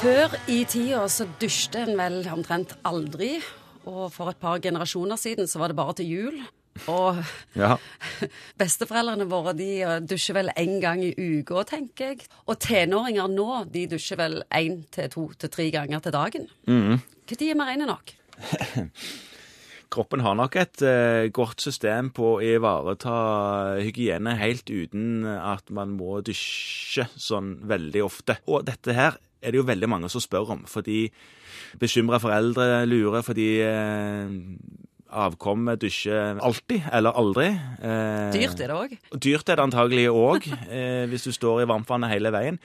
Før i tida så dusjte en vel omtrent aldri. Og for et par generasjoner siden så var det bare til jul. Og Ja. besteforeldrene våre de eh, dusjer vel én gang i uka, tenker jeg. Og tenåringer nå de dusjer vel én til to til tre ganger til dagen. Mhm. Når er vi rene nok? Kroppen har nok et eh, godt system på å ivareta hygiene helt uten at man må dusje sånn veldig ofte. Og dette her er det jo veldig mange som spør om, fordi bekymra foreldre lurer fordi eh, avkommet dusjer alltid eller aldri. Eh, Dyrt er det òg. Dyrt er det antagelig òg, eh, hvis du står i varmtvannet hele veien.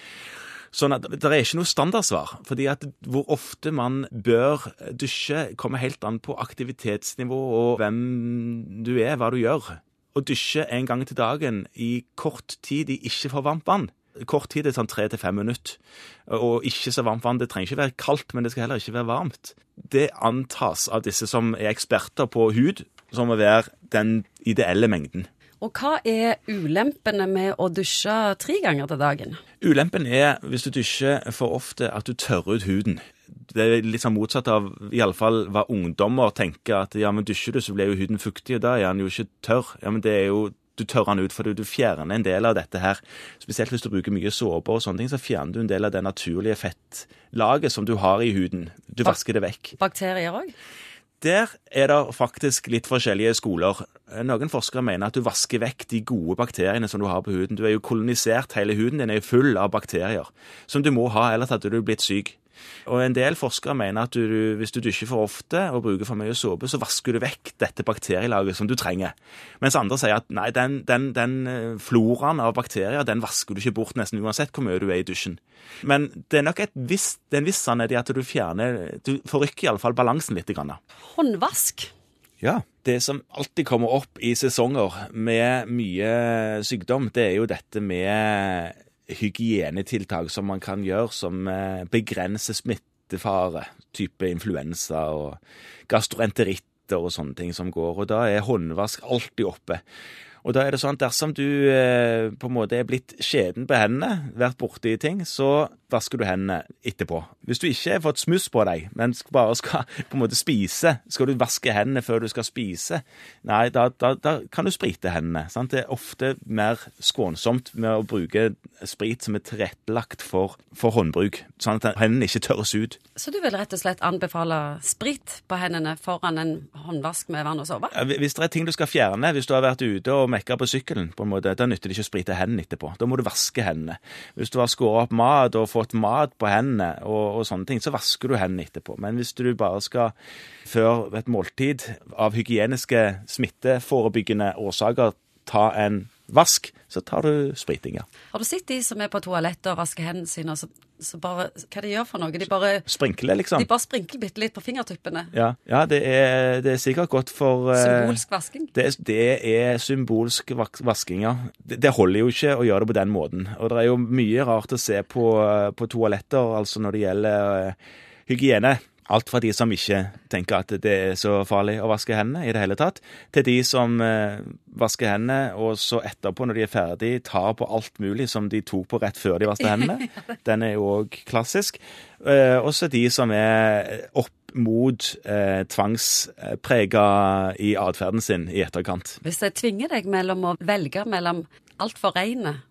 Sånn at Det er ikke noe standardsvar. fordi at Hvor ofte man bør dusje, kommer helt an på aktivitetsnivå og hvem du er, hva du gjør. Å dusje en gang til dagen i kort tid i ikke for varmt vann Kort tid er sånn tre til fem minutter. Og ikke så varmt vann. Det trenger ikke være kaldt, men det skal heller ikke være varmt. Det antas av disse som er eksperter på hud, som må være den ideelle mengden. Og hva er ulempene med å dusje tre ganger til dagen? Ulempen er, hvis du dusjer for ofte, at du tørrer ut huden. Det er litt sånn motsatt av i alle fall hva ungdommer tenker, at ja, men dusjer du, så blir jo huden fuktig, og da er den jo ikke tørr. Ja, men det er jo du tørrer den ut for du fjerner en del av dette her. Spesielt hvis du bruker mye såpe og sånne ting, så fjerner du en del av det naturlige fettlaget som du har i huden. Du vasker det vekk. Bakterier òg? Der er det faktisk litt forskjellige skoler. Noen forskere mener at du vasker vekk de gode bakteriene som du har på huden. Du er jo kolonisert, hele huden din er jo full av bakterier som du må ha, ellers hadde du blitt syk. Og en del forskere mener at du, hvis du dusjer for ofte og bruker for mye såpe, så vasker du vekk dette bakterielaget som du trenger. Mens andre sier at nei, den, den, den floraen av bakterier den vasker du ikke bort nesten uansett hvor mye du er i dusjen. Men det er nok et viss, det er en viss sannhet i at du fjerner Du forrykker iallfall balansen litt. Grann. Håndvask. Ja. Det som alltid kommer opp i sesonger med mye sykdom, det er jo dette med hygienetiltak som man kan gjøre som eh, begrenser smittefare, type influensa og gastroenteritter og sånne ting som går. Og da er håndvask alltid oppe. Og da er det sånn at dersom du eh, på en måte er blitt skjeden på hendene, vært borti ting, så vasker du hendene etterpå. Hvis du ikke har fått smuss på deg, men bare skal på en måte spise, skal du vaske hendene før du skal spise, nei, da, da, da kan du sprite hendene. Sant? Det er ofte mer skånsomt med å bruke sprit som er tilrettelagt for, for håndbruk, sånn at hendene ikke tørres ut. Så du vil rett og slett anbefale sprit på hendene foran en håndvask med vann og såpe? Hvis det er ting du skal fjerne, hvis du har vært ute og mekka på sykkelen, på en måte, da nytter det ikke å sprite hendene etterpå. Da må du vaske hendene. Hvis du har skåret opp mat og fått mat på hendene og, og sånne ting, så vasker du hendene etterpå. Men hvis du bare skal, før et måltid, av hygieniske smitteforebyggende årsaker, ta en vask, så tar du spritinga. Har du sett de som er på toalettet og vasker hendene sine, og så, så bare Hva de gjør for noe? De bare, Sprinkler, liksom. de bare sprinkler bitte litt på fingertuppene. Ja, ja det, er, det er sikkert godt for eh, Symbolsk vasking. Det, det er symbolsk vasking, ja. Det, det holder jo ikke å gjøre det på den måten. Og det er jo mye rart å se på, eh, på toaletter, altså når det gjelder eh, hygiene. Alt fra de som ikke tenker at det er så farlig å vaske hendene i det hele tatt, til de som eh, vasker hendene, og så etterpå, når de er ferdig, tar på alt mulig som de tok på rett før de vasket hendene. Den er jo òg klassisk. Eh, og så de som er opp mot eh, tvangsprega i atferden sin i etterkant. Hvis jeg tvinger deg mellom å velge mellom altfor reine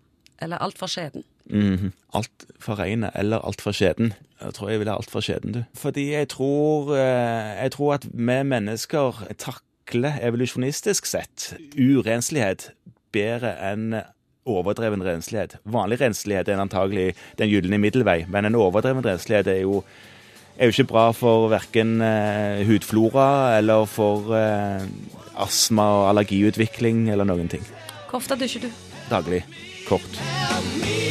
eller altfor skjeden Mhm. Alt for reine eller alt for skjeden. Jeg tror jeg vil ha alt for skjeden, du. Fordi jeg tror, eh, jeg tror at vi mennesker takler evolusjonistisk sett urenslighet bedre enn overdreven renslighet. Vanlig renslighet er antagelig den gylne middelvei, men en overdreven renslighet er jo, er jo ikke bra for verken eh, hudflora eller for eh, astma og allergiutvikling eller noen ting. Hvor ofte dusjer du? Daglig. Kort. Help me